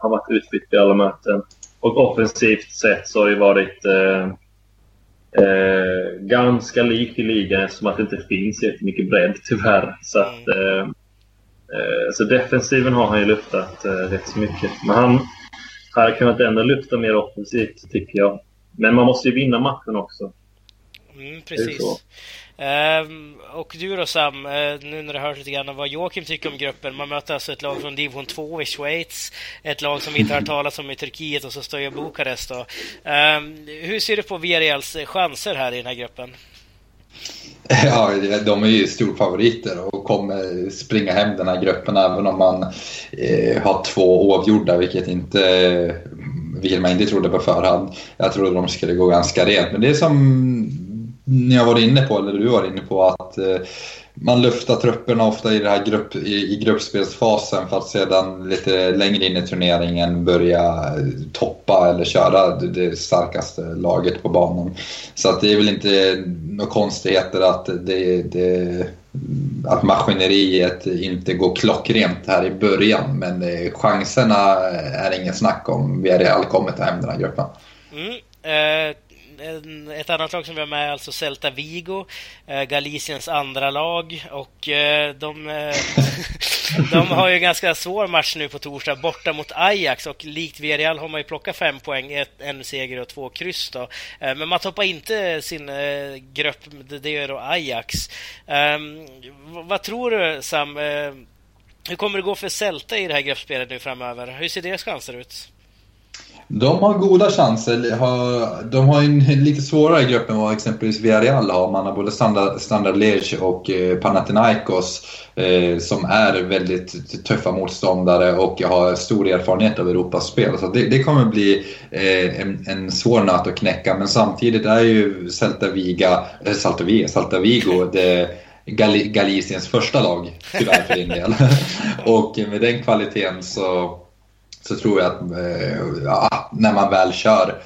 har varit utbytt i alla möten. Och offensivt sett så har det varit eh, eh, ganska likt i ligan eftersom att det inte finns jättemycket bredd tyvärr. Så, att, eh, så defensiven har han ju luftat rätt så mycket. Men han hade kunnat ändå lufta mer offensivt tycker jag. Men man måste ju vinna matchen också. Mm, precis. Um, och du då Sam, uh, nu när du hört lite grann vad Joakim tycker om gruppen. Man möter alltså ett lag från division 2 i Schweiz, ett lag som vi inte har talat om i Turkiet och så står Bukarest då. Um, hur ser du på Villarreals eh, chanser här i den här gruppen? Ja, de är ju storfavoriter och kommer springa hem den här gruppen även om man eh, har två oavgjorda, vilket, inte, vilket man inte trodde på förhand. Jag trodde de skulle gå ganska rent, men det är som ni har varit inne på, eller du var inne på, att eh, man luftar trupperna ofta i, det här grupp, i, i gruppspelsfasen för att sedan lite längre in i turneringen börja eh, toppa eller köra det starkaste laget på banan. Så att det är väl inte några konstigheter att, det, det, att maskineriet inte går klockrent här i början. Men eh, chanserna är inget snack om. Vi är redan kommit hem den här gruppen. Mm. Eh, en, ett annat lag som vi har med är alltså Celta Vigo, eh, Galiciens andra lag. Och eh, de, eh, de har ju en ganska svår match nu på torsdag borta mot Ajax och likt Villarreal har man ju plockat fem poäng, ett, en seger och två kryss då. Eh, men man toppar inte sin eh, grupp, det gör då Ajax. Ehm, vad tror du Sam? Eh, hur kommer det gå för Celta i det här gruppspelet nu framöver? Hur ser deras chanser ut? De har goda chanser. De har en lite svårare grupp än vad exempelvis Villarreal har. Man har både Standard, Standard Liège och eh, Panathinaikos eh, som är väldigt tuffa motståndare och har stor erfarenhet av Europaspel. Så det, det kommer bli eh, en, en svår nöt att knäcka. Men samtidigt är ju Celta, Viga, Salta, Viga, Salta Vigo det Gal Galiciens första lag, tyvärr för din del. och med den kvaliteten så så tror jag att eh, ja, när man väl kör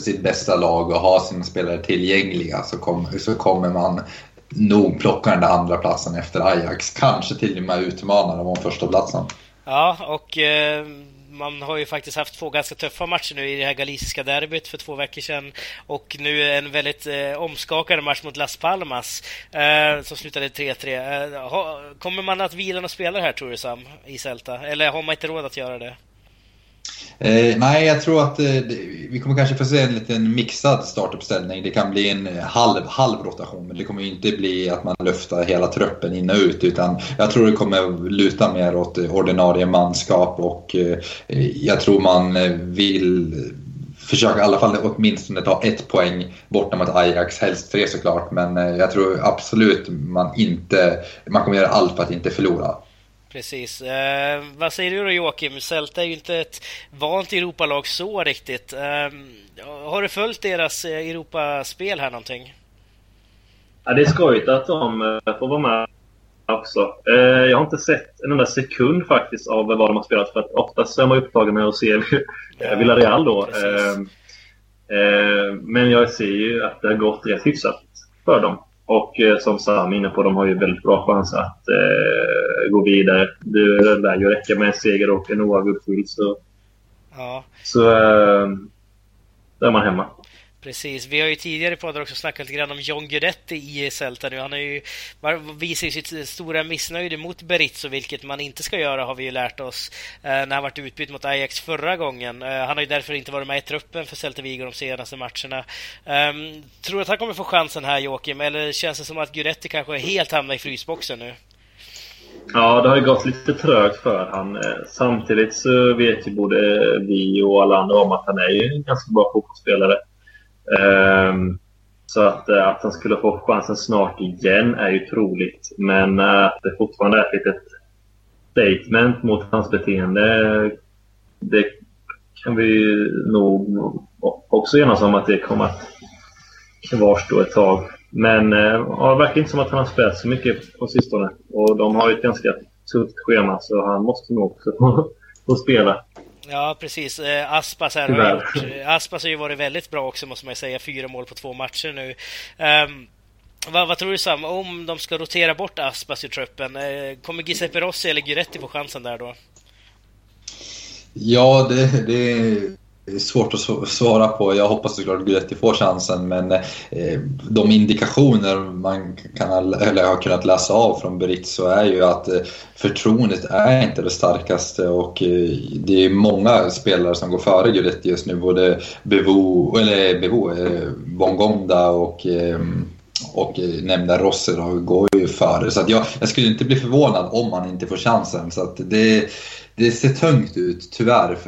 sitt bästa lag och har sina spelare tillgängliga så, kom, så kommer man nog plocka den där andra platsen efter Ajax. Kanske till och med utmana dem om första platsen. Ja, och eh, man har ju faktiskt haft två ganska tuffa matcher nu i det här galiciska derbyt för två veckor sedan och nu en väldigt eh, omskakande match mot Las Palmas eh, som slutade 3-3. Eh, kommer man att vila några spelare här tror du Sam, i Celta? Eller har man inte råd att göra det? Eh, nej, jag tror att eh, vi kommer kanske få se en liten mixad startuppställning. Det kan bli en eh, halv, halv rotation, men det kommer inte bli att man luftar hela truppen in och ut. Utan jag tror det kommer luta mer åt eh, ordinarie manskap och eh, eh jag tror man vill försöka i alla fall åtminstone ta ett poäng borta mot Ajax, helst tre såklart. Men eh, jag tror absolut man inte, man kommer göra allt för att inte förlora. Precis. Eh, vad säger du då Joakim? Celta är ju inte ett vant Europalag så riktigt. Eh, har du följt deras eh, Europaspel här någonting? Ja, det är skojigt att de eh, får vara med också. Eh, jag har inte sett en enda sekund faktiskt av vad de har spelat för att oftast är man upptagen med att se ja, Villarreal då. Eh, men jag ser ju att det har gått rätt hyfsat för dem. Och eh, som Sam är inne på, de har ju väldigt bra chans att eh, gå vidare. Det lär ju räcka med en seger och en oavgjord så, ja. så eh, där är man hemma. Precis. Vi har ju tidigare poddar också snackat lite grann om John Guidetti i Celta nu. Han är ju visat sitt stora missnöje mot Berizzo, vilket man inte ska göra har vi ju lärt oss eh, när han varit utbytt mot Ajax förra gången. Eh, han har ju därför inte varit med i truppen för Celta Vigo de senaste matcherna. Ehm, tror du att han kommer få chansen här Joakim, eller känns det som att Guidetti kanske helt hamnar i frysboxen nu? Ja, det har ju gått lite trögt för han. Eh, samtidigt så vet ju både vi och alla andra om att han är ju en ganska bra fotbollsspelare. Um, så att, eh, att han skulle få chansen snart igen är ju troligt. Men att det fortfarande är ett litet statement mot hans beteende, det kan vi nog också enas om att det kommer att kvarstå ett tag. Men eh, ja, det verkar inte som att han har spelat så mycket på sistone. Och de har ju ett ganska tufft schema så han måste nog också få, få spela. Ja, precis. Eh, Aspas, här har gjort, eh, Aspas har ju varit väldigt bra också, måste man säga. Fyra mål på två matcher nu. Um, vad, vad, tror du Sam, om de ska rotera bort Aspas i truppen? Eh, kommer Giuseppe Rossi eller Guidetti få chansen där då? Ja, det, det det är Eh, svårt att svara på. Jag hoppas såklart att Guidetti får chansen men eh, de indikationer man kan, eller har kunnat läsa av från Berizzo är ju att eh, förtroendet är inte det starkaste och det är många spelare som går före Guidetti just nu. Både Bevo, eller Bevo, Bongonda och och nämnda Rossi då, går ju före. Så att jag, jag skulle inte bli förvånad om han inte får chansen. Så att det, det ser tungt ut tyvärr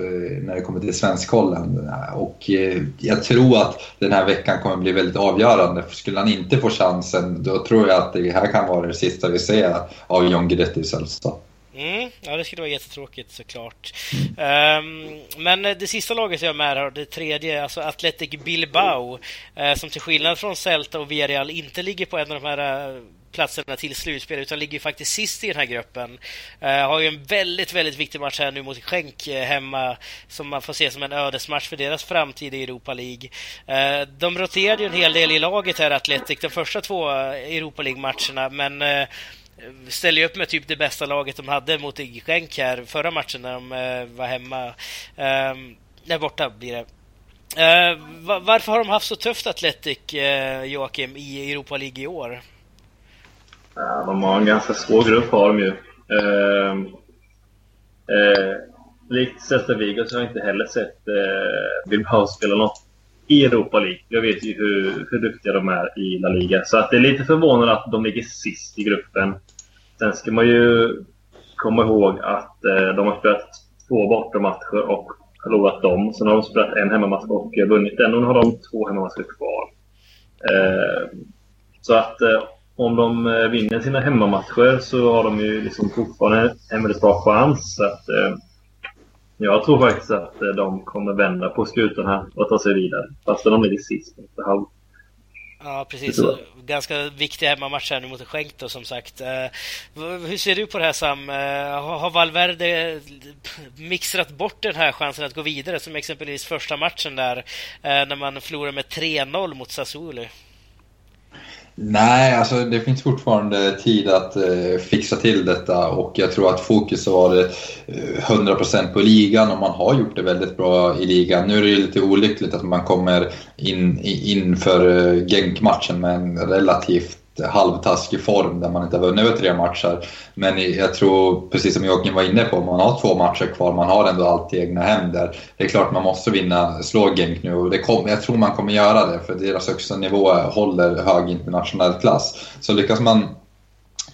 när det kommer till Svenskkollen. Och eh, jag tror att den här veckan kommer bli väldigt avgörande. För skulle han inte få chansen då tror jag att det här kan vara det sista vi ser av John Guidetti Sällskap. Mm, ja, det skulle vara jättetråkigt såklart. Um, men det sista laget jag har med här, det tredje, alltså Athletic Bilbao, uh, som till skillnad från Celta och Villarreal inte ligger på en av de här uh, platserna till slutspel utan ligger faktiskt sist i den här gruppen. Uh, har ju en väldigt, väldigt viktig match här nu mot Schenk eh, hemma som man får se som en ödesmatch för deras framtid i Europa League. Uh, de roterade ju en hel del i laget här, Atletic, de första två Europa League-matcherna, men ställer ju upp med typ det bästa laget de hade mot Genk här förra matchen när de var hemma. Uh, nej, borta blir det. Uh, varför har de haft så tufft Atletic, uh, Joakim, i Europa League i år? Ja, de har en ganska svår grupp har de ju. Eh, eh, likt Celta Vigo så har jag inte heller sett eh, Bilbao spela något i Europa League. Jag vet ju hur, hur duktiga de är i La Liga. Så att det är lite förvånande att de ligger sist i gruppen. Sen ska man ju komma ihåg att eh, de har spelat två bortamatcher och förlorat dem. Sen har de spelat en hemmamatch och vunnit den. Och nu har de två hemmamatcher kvar. Eh, så att eh, om de eh, vinner sina hemmamatcher så har de ju liksom fortfarande en väldigt bra chans. Så att, eh, jag tror faktiskt att eh, de kommer vända på skutan här och ta sig vidare. Fast de ligger sist efter halv. Ja, precis. Ganska viktiga hemmamatcher här nu mot Schenk då, som sagt. Eh, hur ser du på det här Sam? Har Valverde mixrat bort den här chansen att gå vidare? Som exempelvis första matchen där, när man förlorade med 3-0 mot Sassuolo. Nej, alltså det finns fortfarande tid att eh, fixa till detta och jag tror att fokus har varit eh, 100% på ligan och man har gjort det väldigt bra i ligan. Nu är det lite olyckligt att man kommer in, in för eh, Genk-matchen med en relativt halvtaskig form där man inte har vunnit över tre matcher. Men jag tror, precis som Joakim var inne på, man har två matcher kvar, man har ändå allt i egna händer. Det är klart man måste vinna, slå Genk nu och det kom, jag tror man kommer göra det för deras högsta nivå håller hög internationell klass. Så lyckas man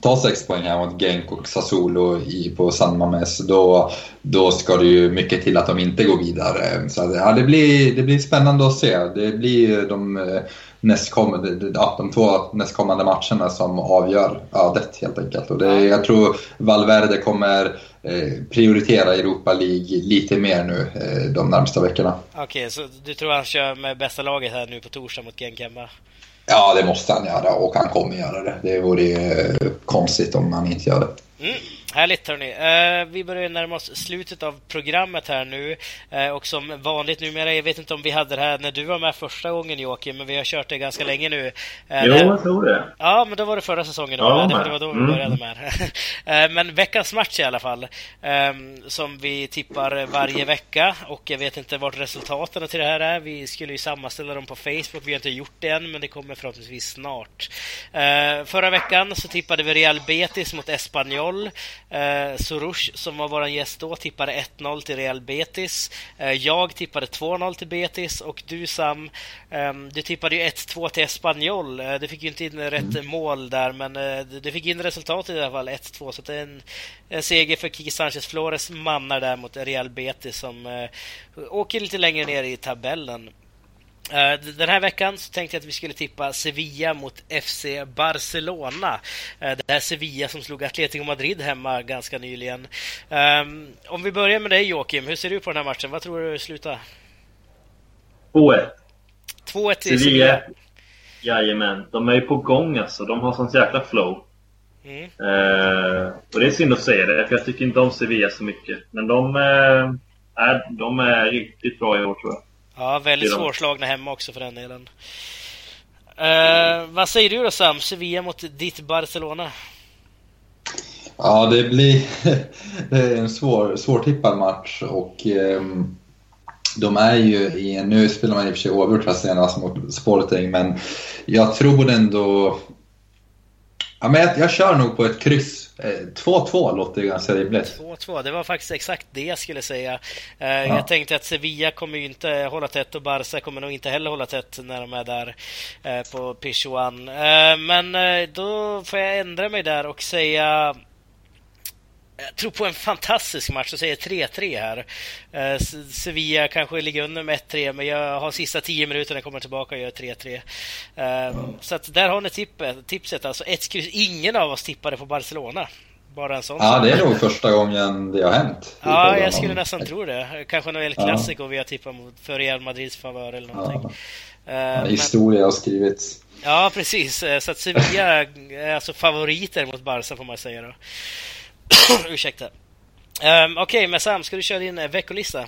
ta sex poäng här mot Genk och Sassuolo i, på San Mames, då, då ska det ju mycket till att de inte går vidare. Så ja, det, blir, det blir spännande att se. Det blir de eh, nästkommande, ja, de två nästkommande matcherna som avgör ödet helt enkelt. Och det, jag tror Valverde kommer eh, prioritera Europa League lite mer nu eh, de närmsta veckorna. Okej, okay, så du tror han kör med bästa laget här nu på torsdag mot Genk hemma? Ja, det måste han göra och han kommer göra det. Det vore eh, konstigt om han inte gör det. Mm. Härligt hörni. Eh, vi börjar närma oss slutet av programmet här nu. Eh, och som vanligt numera, jag vet inte om vi hade det här när du var med första gången Joakim, men vi har kört det ganska länge nu. Eh, jo, jag tror det. Ja, men då var det förra säsongen. Ja, det, var då vi började med eh, Men veckans match i alla fall, ehm, som vi tippar varje vecka. Och jag vet inte vart resultaten till det här är. Vi skulle ju sammanställa dem på Facebook. Vi har inte gjort det än, men det kommer förhoppningsvis snart. Förra veckan så tippade vi Real Betis mot Espanyol. Eh, Soroush, som var vår gäst då, tippade 1-0 till Real Betis. Eh, jag tippade 2-0 till Betis och du Sam, eh, du tippade ju 1-2 till Espanyol. Eh, du fick ju inte in rätt mm. mål där, men eh, du fick in resultatet i alla fall, 1-2. Så det är en, en seger för Kiki Sanchez Flores mannar där mot Real Betis som eh, åker lite längre ner i tabellen. Eh, den här veckan så tänkte jag att vi skulle tippa Sevilla mot FC Barcelona. Eh, det här Sevilla som slog Atletico Madrid hemma ganska nyligen. Ehm, om vi börjar med dig Joakim, hur ser du på den här matchen? Vad tror du slutar? 2-1. 2-1 till Sevilla. Jajamän, de är ju på gång alltså. De har sånt jäkla flow. Mm. Uh, och det är synd att säga det, för jag tycker inte om Sevilla så mycket. Men de, uh, är, de är riktigt bra i år tror jag. Ja, väldigt svårslagna hemma också för den delen. Uh, vad säger du då Sam? Sevilla mot ditt Barcelona? Ja, det blir det är en svår, svårtippad match och um, de är ju i, nu spelar man i och för sig oavgjort senast mot Sporting, men jag tror ändå... Ja, men jag, jag kör nog på ett kryss 2-2 eh, låter ganska rimligt. 2-2, det var faktiskt exakt det jag skulle säga. Eh, ja. Jag tänkte att Sevilla kommer ju inte hålla tätt och Barca kommer nog inte heller hålla tätt när de är där eh, på Pichuan. Men då får jag ändra mig där och säga jag tror på en fantastisk match och säger 3-3 här. Eh, Sevilla kanske ligger under med 1-3, men jag har sista 10 minuterna kommer tillbaka och gör 3-3. Eh, så att där har ni tippet, tipset. Alltså ett kryss. Ingen av oss tippade på Barcelona. Bara en sån Ja, det är nog första gången det har hänt. Ja, jag skulle nästan tro det. Kanske någon El Clasico ja. vi har tippat mot för Real Madrids favör eller någonting. Ja. Uh, historia men... har skrivits. Ja, precis. Så att Sevilla är alltså favoriter mot Barca får man säga då. Ursäkta. Um, Okej, okay, men Sam, ska du köra din eh, veckolista?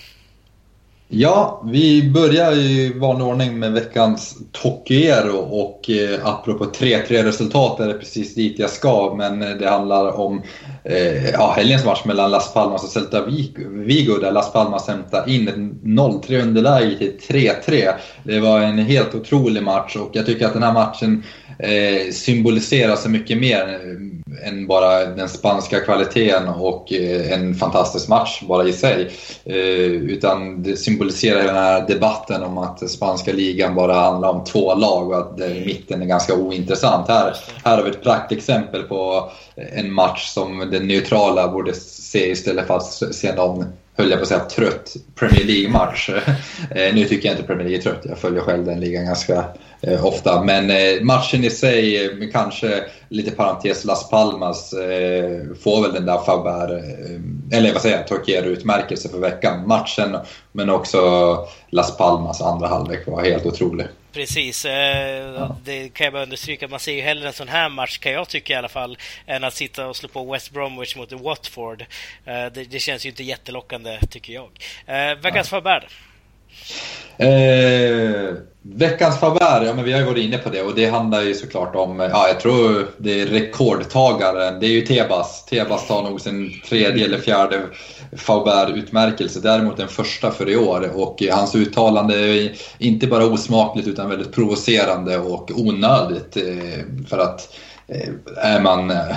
Ja, vi börjar i vanlig ordning med veckans Tokiero och eh, apropå 3-3 resultat är det precis dit jag ska. Men eh, det handlar om eh, ja, helgens match mellan Las Palmas och Celta Vigo där Las Palmas hämtar in ett 0-3 underläge till 3-3. Det var en helt otrolig match och jag tycker att den här matchen eh, symboliserar så mycket mer än bara den spanska kvaliteten och eh, en fantastisk match bara i sig. Eh, utan det symboliserar den här debatten om att spanska ligan bara handlar om två lag och att eh, mitten är ganska ointressant. Här, här har vi ett praktexempel på en match som den neutrala borde se istället för att se någon höll jag på att säga, trött Premier League-match. Eh, nu tycker jag inte Premier League är trött, jag följer själv den ligan ganska eh, ofta. Men eh, matchen i sig, eh, kanske lite parentes, Las Palmas eh, får väl den där Faber, eller vad säger jag, Torquero-utmärkelse för veckan. Matchen, men också Las Palmas andra halvlek var helt otrolig. Precis, ja. det kan jag bara understryka. Man ser ju hellre en sån här match, kan jag tycka i alla fall, än att sitta och slå på West Bromwich mot Watford. Det, det känns ju inte jättelockande, tycker jag. Veckans ja. Eh, veckans favör, ja men vi har ju varit inne på det och det handlar ju såklart om, ja jag tror det är rekordtagaren, det är ju Tebas. Tebas tar nog sin tredje eller fjärde Faubert-utmärkelse, däremot den första för i år. Och hans uttalande är inte bara osmakligt utan väldigt provocerande och onödigt. Eh, för att eh, är man eh,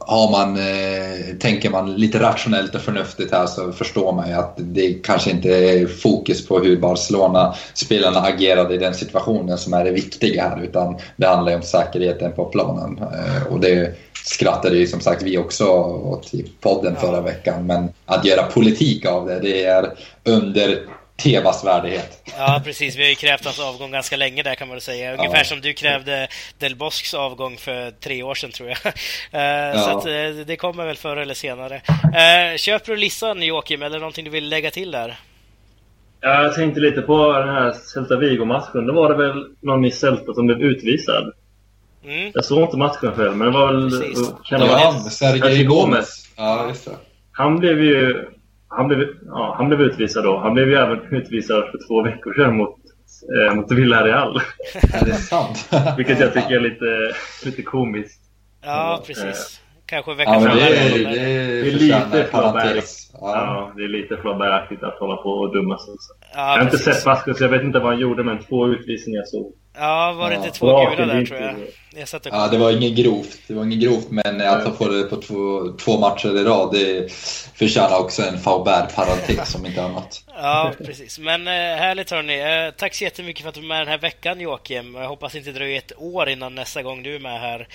har man, eh, tänker man lite rationellt och förnuftigt här så förstår man ju att det kanske inte är fokus på hur Barcelona-spelarna agerade i den situationen som är det viktiga här utan det handlar ju om säkerheten på planen. Eh, och det skrattade ju som sagt vi också åt i podden förra veckan men att göra politik av det, det är under Tebas värdighet. Ja, precis. Vi har ju krävt hans avgång ganska länge där kan man väl säga. Ungefär ja. som du krävde Del Bosques avgång för tre år sedan tror jag. Uh, ja. Så att, uh, det kommer väl förr eller senare. Uh, köper du listan Joakim, eller någonting du vill lägga till där? Ja, jag tänkte lite på den här Celta Vigo-matchen. Då var det väl någon i Celta som blev utvisad. Mm. Jag såg inte matchen själv, men det var väl... Precis. Kan det vara han, Sergej Gomez. Ja, just det. Han blev ju han blev, ja, han blev utvisad då. Han blev ju även utvisad för två veckor sedan mot, eh, mot Villarreal. Är det sant? Vilket jag tycker är lite, lite komiskt. Ja, precis. Kanske veckans ja, det, är, det, är, det är lite Flabberg. Ja. ja. det är lite Flabbergaktigt att hålla på och dumma sig. Ja, jag har inte sett så jag vet inte vad han gjorde men två utvisningar så. Ja, var det inte två gula där tror jag? jag satt ja, det var inget grovt. Det var inget grovt men att han får det på två, två matcher i rad det förtjänar också en Faubert-parentes om inte annat. Ja, precis. Men eh, härligt hörni. Eh, tack så jättemycket för att du är med den här veckan Joakim. Jag hoppas inte det dröjer ett år innan nästa gång du är med här.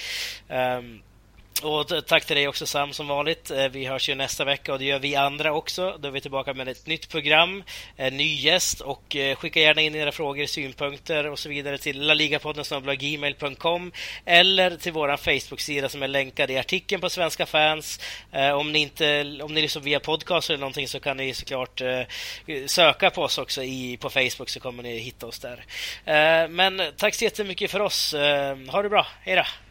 Och tack till dig också Sam som vanligt. Eh, vi hörs ju nästa vecka och det gör vi andra också. Då är vi tillbaka med ett nytt program, en ny gäst och eh, skicka gärna in era frågor, synpunkter och så vidare till laligapodden gmail.com eller till vår Facebook-sida som är länkad i artikeln på Svenska fans. Om ni inte om ni lyssnar via podcast eller någonting så kan ni såklart söka på oss också i, på Facebook så kommer ni hitta oss där. Men tack så jättemycket för oss. Ha det bra. Hej då!